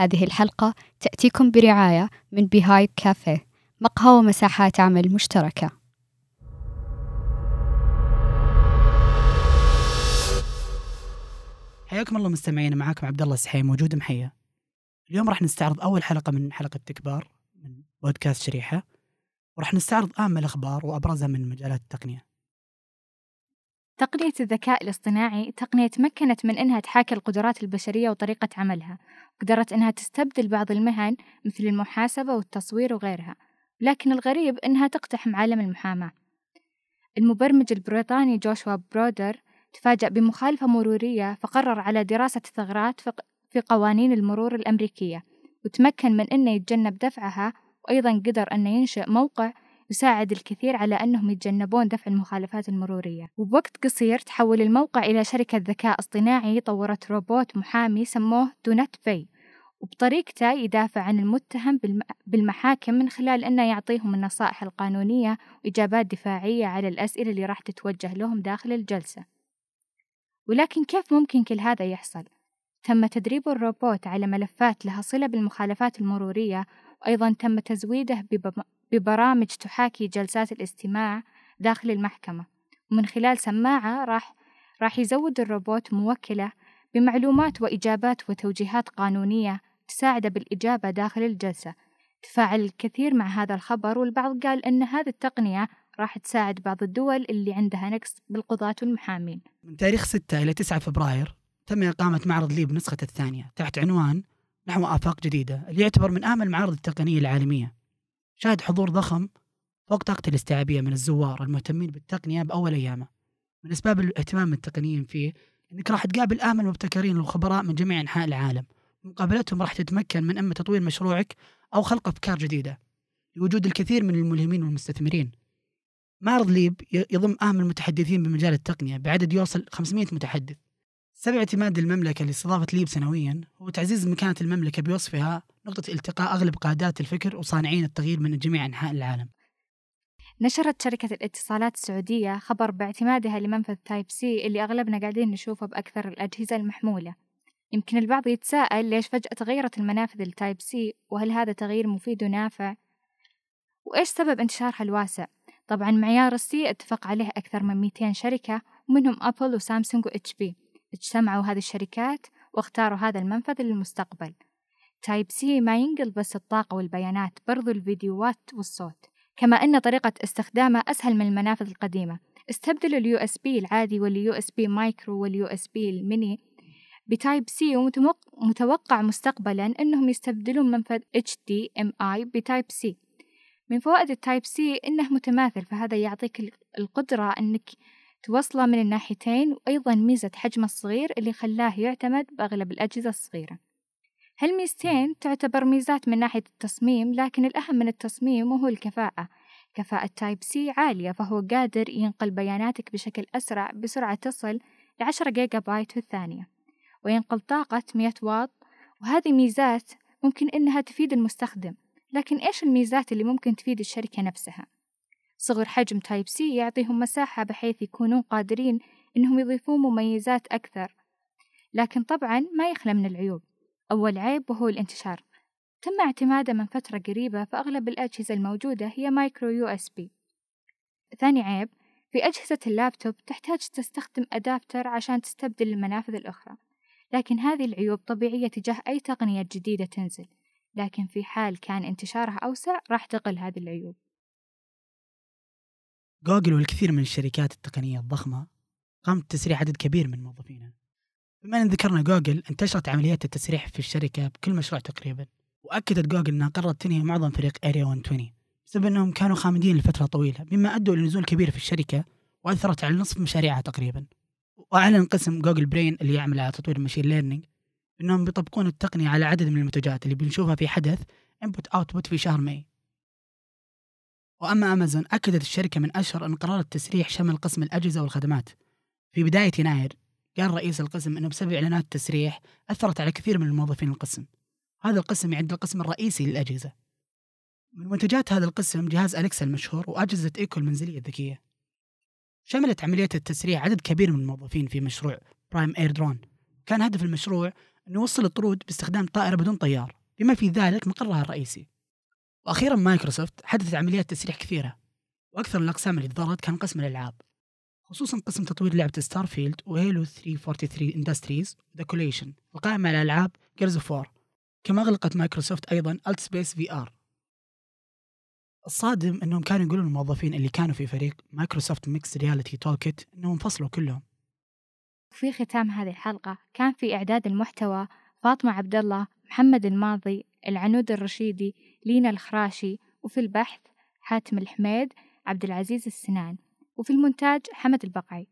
هذه الحلقة تأتيكم برعاية من بيهايب كافيه مقهى ومساحات عمل مشتركة. حياكم الله مستمعين معاكم عبد الله السحيم موجود محية اليوم راح نستعرض أول حلقة من حلقة تكبار من بودكاست شريحة وراح نستعرض أهم الأخبار وأبرزها من مجالات التقنية. تقنية الذكاء الاصطناعي تقنية تمكنت من أنها تحاكي القدرات البشرية وطريقة عملها. قدرت أنها تستبدل بعض المهن مثل المحاسبة والتصوير وغيرها لكن الغريب أنها تقتحم عالم المحاماة. المبرمج البريطاني جوشوا برودر تفاجأ بمخالفة مرورية فقرر على دراسة الثغرات في قوانين المرور الأمريكية وتمكن من أنه يتجنب دفعها وأيضا قدر أنه ينشئ موقع يساعد الكثير على أنهم يتجنبون دفع المخالفات المرورية. وبوقت قصير تحول الموقع إلى شركة ذكاء اصطناعي طورت روبوت محامي سموه DoNotPay وبطريقته يدافع عن المتهم بالمحاكم من خلال أنه يعطيهم النصائح القانونية وإجابات دفاعية على الأسئلة اللي راح تتوجه لهم داخل الجلسة. ولكن كيف ممكن كل هذا يحصل؟ تم تدريب الروبوت على ملفات لها صلة بالمخالفات المرورية وأيضا تم تزويده ببرامج تحاكي جلسات الاستماع داخل المحكمة. ومن خلال سماعة راح راح يزود الروبوت موكلة بمعلومات وإجابات وتوجيهات قانونية تساعده بالإجابة داخل الجلسة. تفاعل الكثير مع هذا الخبر والبعض قال أن هذه التقنية راح تساعد بعض الدول اللي عندها نقص بالقضاة والمحامين. من تاريخ 6 إلى 9 فبراير تم إقامة معرض ليب نسخة الثانية تحت عنوان نحو آفاق جديدة اللي يعتبر من أهم المعارض التقنية العالمية. شهد حضور ضخم فوق طاقته الاستيعابية من الزوار المهتمين بالتقنية بأول أيامه. من أسباب الاهتمام التقنيين فيه أنك راح تقابل أهم المبتكرين والخبراء من جميع أنحاء العالم. مقابلتهم راح تتمكن من إما تطوير مشروعك أو خلق أفكار جديدة لوجود الكثير من الملهمين والمستثمرين. معرض ليب يضم أهم المتحدثين بمجال التقنية بعدد يوصل 500 متحدث. سبب اعتماد المملكة لاستضافة ليب سنويا هو تعزيز مكانة المملكة بوصفها نقطة التقاء أغلب قادات الفكر وصانعين التغيير من جميع أنحاء العالم. نشرت شركة الاتصالات السعودية خبر باعتمادها لمنفذ Type-C اللي أغلبنا قاعدين نشوفه بأكثر الأجهزة المحمولة. يمكن البعض يتساءل ليش فجأة تغيرت المنافذ ال Type-C وهل هذا تغيير مفيد ونافع؟ وإيش سبب انتشارها الواسع؟ طبعا معيار ال C اتفق عليه أكثر من 200 شركة ومنهم أبل وسامسونج و HP. اجتمعوا هذه الشركات واختاروا هذا المنفذ للمستقبل. Type-C ما ينقل بس الطاقة والبيانات برضو الفيديوهات والصوت. كما أن طريقة استخدامه أسهل من المنافذ القديمة. استبدلوا ال USB العادي وال USB micro وال USB ال mini ب Type-C ومتوقع مستقبلا أنهم يستبدلون منفذ HDMI ب Type-C من فوائد ال Type-C إنه متماثل فهذا يعطيك القدرة أنك توصله من الناحيتين وأيضا ميزة حجمه الصغير اللي خلاه يعتمد بأغلب الأجهزة الصغيرة. هالميزتين تعتبر ميزات من ناحية التصميم لكن الأهم من التصميم وهو الكفاءة. كفاءة Type-C عالية فهو قادر ينقل بياناتك بشكل أسرع بسرعة تصل لعشرة جيجا بايت في الثانية وينقل طاقة 100 واط. وهذه ميزات ممكن إنها تفيد المستخدم لكن إيش الميزات اللي ممكن تفيد الشركة نفسها؟ صغر حجم Type-C يعطيهم مساحة بحيث يكونون قادرين إنهم يضيفون مميزات أكثر. لكن طبعا ما يخلى من العيوب. أول عيب وهو الانتشار. تم اعتماده من فترة قريبة فأغلب الأجهزة الموجودة هي micro USB. ثاني عيب في أجهزة اللابتوب تحتاج تستخدم adapter عشان تستبدل المنافذ الأخرى. لكن هذه العيوب طبيعية تجاه أي تقنية جديدة تنزل. لكن في حال كان انتشارها أوسع راح تقل هذه العيوب. جوجل والكثير من الشركات التقنية الضخمة قامت بتسريح عدد كبير من موظفينها. بما أن ذكرنا جوجل انتشرت عمليات التسريح في الشركة بكل مشروع تقريبا وأكدت جوجل أنها قررت تنهي معظم فريق Area 120 بسبب أنهم كانوا خامدين لفترة طويلة مما أدوا لنزول كبير في الشركة وأثرت على نصف مشاريعها تقريبا. وأعلن قسم Google Brain اللي يعمل على تطوير ال machine learning أنهم بيطبقون التقنية على عدد من المنتجات اللي بنشوفها في حدث Input Output في شهر ماي. وأما أمازون أكدت الشركة من أشهر أن قرار التسريح شمل قسم الأجهزة والخدمات. في بداية يناير قال رئيس القسم أنه بسبب إعلانات التسريح أثرت على كثير من الموظفين القسم. هذا القسم يعد القسم الرئيسي للأجهزة. من منتجات هذا القسم جهاز Alexa المشهور وأجهزة إيكو المنزلية الذكية. شملت عملية التسريح عدد كبير من الموظفين في مشروع Prime Air drone كان هدف المشروع أنه يوصل الطرود باستخدام طائرة بدون طيار بما في ذلك مقرها الرئيسي. وأخيرا مايكروسوفت حدثت عمليات تسريح كثيرة وأكثر الأقسام اللي تضررت كان قسم الألعاب خصوصا قسم تطوير لعبة Starfield و Halo 343 Industries و The Coalition القائم على ألعاب Gears of كما أغلقت مايكروسوفت أيضا AltspaceVR الصادم أنهم كانوا يقولون الموظفين اللي كانوا في فريق Microsoft Mixed Reality Toolkit إنهم انفصلوا كلهم. في ختام هذه الحلقة كان في إعداد المحتوى فاطمة عبد الله محمد الماضي العنود الرشيدي لينا الخراشي وفي البحث حاتم الحميد عبد العزيز السنان وفي المونتاج حمد البقعي.